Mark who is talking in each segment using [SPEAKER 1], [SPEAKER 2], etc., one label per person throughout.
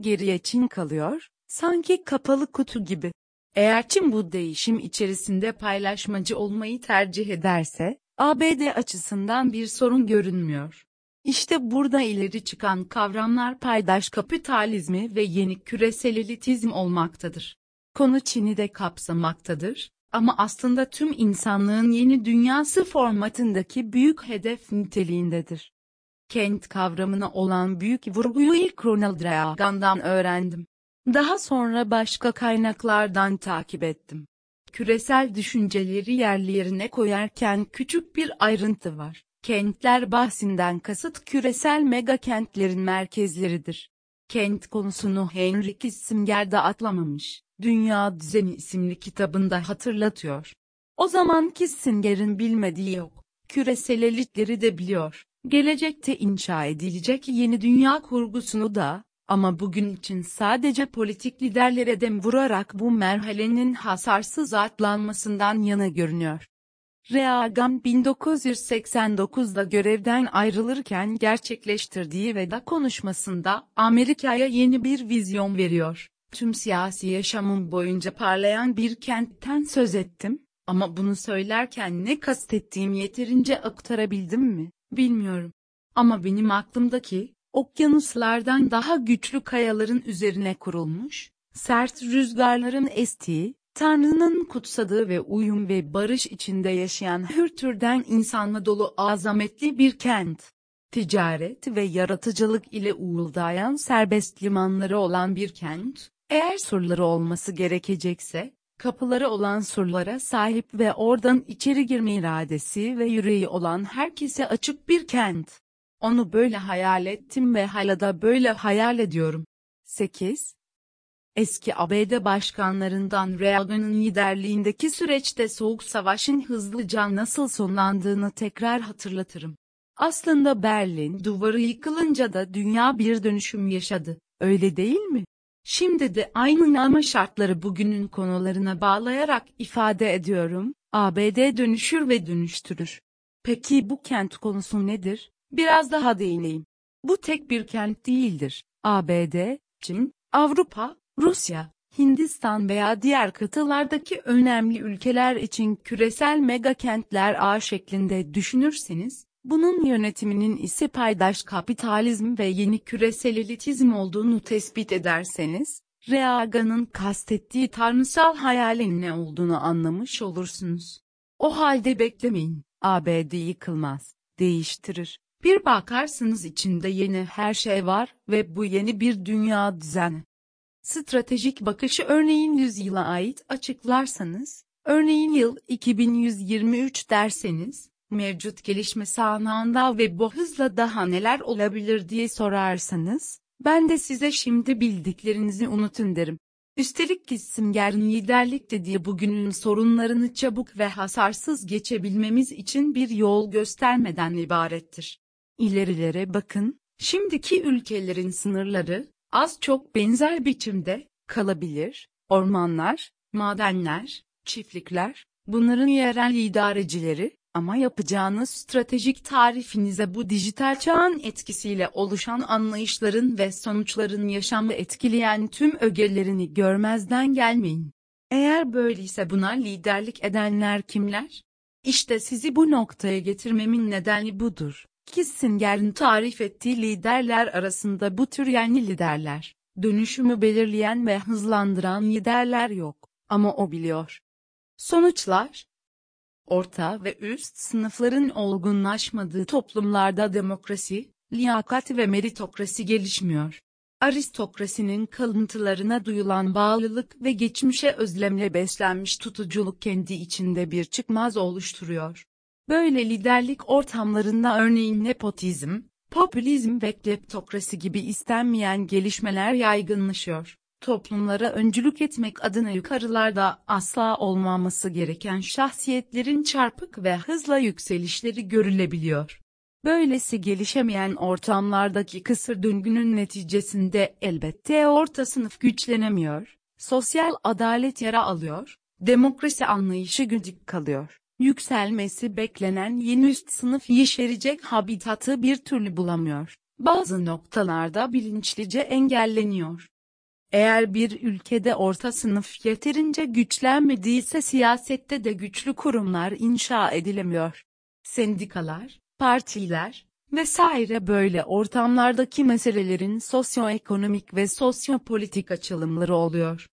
[SPEAKER 1] Geriye Çin kalıyor, sanki kapalı kutu gibi. Eğer Çin bu değişim içerisinde paylaşmacı olmayı tercih ederse, ABD açısından bir sorun görünmüyor. İşte burada ileri çıkan kavramlar paydaş kapitalizmi ve yeni küresel elitizm olmaktadır. Konu Çin'i de kapsamaktadır ama aslında tüm insanlığın yeni dünyası formatındaki büyük hedef niteliğindedir. Kent kavramına olan büyük vurguyu ilk Ronald Reagan'dan öğrendim. Daha sonra başka kaynaklardan takip ettim. Küresel düşünceleri yerli yerine koyarken küçük bir ayrıntı var. Kentler bahsinden kasıt küresel mega kentlerin merkezleridir. Kent konusunu Henry Kissinger de atlamamış, Dünya Düzeni isimli kitabında hatırlatıyor. O zaman Kissinger'in bilmediği yok. Küresel elitleri de biliyor. Gelecekte inşa edilecek yeni dünya kurgusunu da, ama bugün için sadece politik liderlere dem vurarak bu merhalenin hasarsız atlanmasından yana görünüyor. Reagan 1989'da görevden ayrılırken gerçekleştirdiği veda konuşmasında Amerika'ya yeni bir vizyon veriyor. Tüm siyasi yaşamım boyunca parlayan bir kentten söz ettim ama bunu söylerken ne kastettiğimi yeterince aktarabildim mi bilmiyorum. Ama benim aklımdaki okyanuslardan daha güçlü kayaların üzerine kurulmuş, sert rüzgarların estiği, Tanrı'nın kutsadığı ve uyum ve barış içinde yaşayan hür türden insanla dolu azametli bir kent. Ticaret ve yaratıcılık ile uğuldayan serbest limanları olan bir kent, eğer surları olması gerekecekse, kapıları olan surlara sahip ve oradan içeri girme iradesi ve yüreği olan herkese açık bir kent. Onu böyle hayal ettim ve hala da böyle hayal ediyorum. 8. Eski ABD başkanlarından Reagan'ın liderliğindeki süreçte Soğuk Savaş'ın hızlıca nasıl sonlandığını tekrar hatırlatırım. Aslında Berlin duvarı yıkılınca da dünya bir dönüşüm yaşadı, öyle değil mi? Şimdi de aynı ama şartları bugünün konularına bağlayarak ifade ediyorum, ABD dönüşür ve dönüştürür. Peki bu kent konusu nedir? Biraz daha değineyim. Bu tek bir kent değildir. ABD, Çin, Avrupa, Rusya, Hindistan veya diğer kıtalardaki önemli ülkeler için küresel mega kentler ağ şeklinde düşünürseniz, bunun yönetiminin ise paydaş kapitalizm ve yeni küresel elitizm olduğunu tespit ederseniz, Reagan'ın kastettiği tanrısal hayalin ne olduğunu anlamış olursunuz. O halde beklemeyin, ABD yıkılmaz, değiştirir. Bir bakarsınız içinde yeni her şey var ve bu yeni bir dünya düzeni. Stratejik bakışı örneğin 100 yıla ait açıklarsanız, örneğin yıl 2123 derseniz, mevcut gelişme sahnağında ve bu hızla daha neler olabilir diye sorarsanız, ben de size şimdi bildiklerinizi unutun derim. Üstelik Kissinger'in liderlik dediği bugünün sorunlarını çabuk ve hasarsız geçebilmemiz için bir yol göstermeden ibarettir. İlerilere bakın, şimdiki ülkelerin sınırları, az çok benzer biçimde, kalabilir, ormanlar, madenler, çiftlikler, bunların yerel idarecileri, ama yapacağınız stratejik tarifinize bu dijital çağın etkisiyle oluşan anlayışların ve sonuçların yaşamı etkileyen tüm ögelerini görmezden gelmeyin. Eğer böyleyse buna liderlik edenler kimler? İşte sizi bu noktaya getirmemin nedeni budur. Kissinger'in tarif ettiği liderler arasında bu tür yeni liderler, dönüşümü belirleyen ve hızlandıran liderler yok. Ama o biliyor. Sonuçlar, orta ve üst sınıfların olgunlaşmadığı toplumlarda demokrasi, liyakat ve meritokrasi gelişmiyor. Aristokrasinin kalıntılarına duyulan bağlılık ve geçmişe özlemle beslenmiş tutuculuk kendi içinde bir çıkmaz oluşturuyor. Böyle liderlik ortamlarında örneğin nepotizm, popülizm ve kleptokrasi gibi istenmeyen gelişmeler yaygınlaşıyor. Toplumlara öncülük etmek adına yukarılarda asla olmaması gereken şahsiyetlerin çarpık ve hızla yükselişleri görülebiliyor. Böylesi gelişemeyen ortamlardaki kısır döngünün neticesinde elbette orta sınıf güçlenemiyor, sosyal adalet yara alıyor, demokrasi anlayışı güdük kalıyor. Yükselmesi beklenen yeni üst sınıf yeşerecek habitatı bir türlü bulamıyor. bazı noktalarda bilinçlice engelleniyor. Eğer bir ülkede orta sınıf yeterince güçlenmediyse siyasette de güçlü kurumlar inşa edilemiyor. Sendikalar, partiler vesaire böyle ortamlardaki meselelerin sosyoekonomik ve sosyopolitik açılımları oluyor.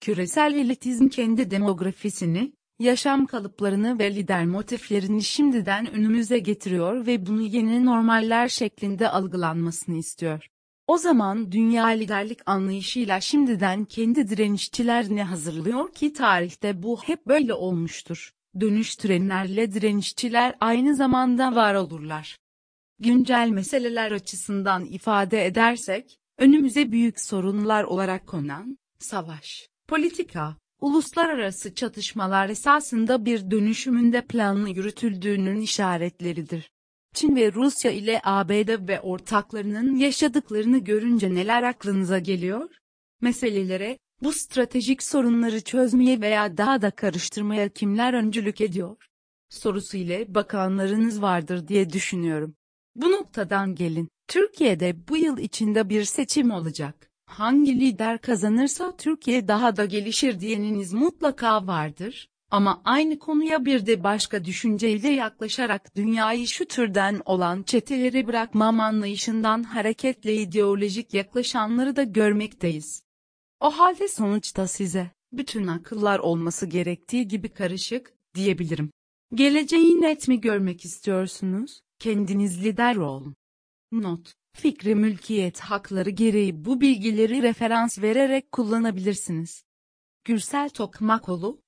[SPEAKER 1] Küresel elitizm kendi demografisini, yaşam kalıplarını ve lider motiflerini şimdiden önümüze getiriyor ve bunu yeni normaller şeklinde algılanmasını istiyor. O zaman dünya liderlik anlayışıyla şimdiden kendi direnişçilerini hazırlıyor ki tarihte bu hep böyle olmuştur. Dönüştürenlerle direnişçiler aynı zamanda var olurlar. Güncel meseleler açısından ifade edersek, önümüze büyük sorunlar olarak konan, savaş, politika, uluslararası çatışmalar esasında bir dönüşümünde planlı yürütüldüğünün işaretleridir. Çin ve Rusya ile ABD ve ortaklarının yaşadıklarını görünce neler aklınıza geliyor? Meselelere, bu stratejik sorunları çözmeye veya daha da karıştırmaya kimler öncülük ediyor? Sorusu ile bakanlarınız vardır diye düşünüyorum. Bu noktadan gelin, Türkiye'de bu yıl içinde bir seçim olacak. Hangi lider kazanırsa Türkiye daha da gelişir diyeniniz mutlaka vardır. Ama aynı konuya bir de başka düşünceyle yaklaşarak dünyayı şu türden olan çeteleri bırakmam anlayışından hareketle ideolojik yaklaşanları da görmekteyiz. O halde sonuçta size, bütün akıllar olması gerektiği gibi karışık, diyebilirim. Geleceği net mi görmek istiyorsunuz? Kendiniz lider olun. Not Fikri mülkiyet hakları gereği bu bilgileri referans vererek kullanabilirsiniz. Gürsel Tokmakoğlu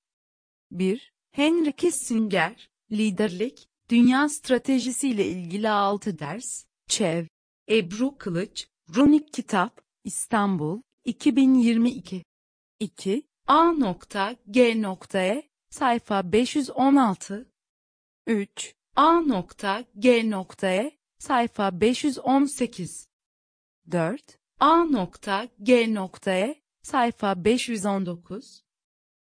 [SPEAKER 1] 1. Henry Kissinger, Liderlik, Dünya Stratejisi ile ilgili 6 ders, Çev. Ebru Kılıç, Runik Kitap, İstanbul, 2022. 2. A.G.E, sayfa 516. 3. A.G.E, sayfa 518. 4. A.G.E, sayfa 519.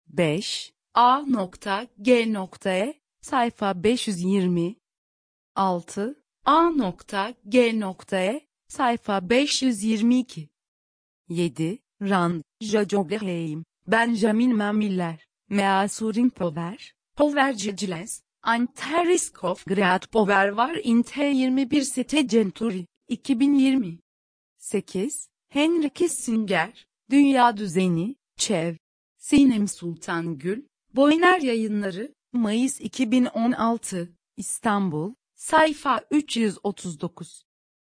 [SPEAKER 1] 5. A.G.E, sayfa 520. 6. A.G.E, sayfa 522. 7. Rand, Jajobleheim, Benjamin Mamiller, Measuring Power, Power Giles, Anteriskov Grad Power var Inte 21 Sete Centuri, 2020. 8. Henry Kissinger, Dünya Düzeni, Çev. Sinem Sultan Gül, Boyner Yayınları, Mayıs 2016, İstanbul, sayfa 339.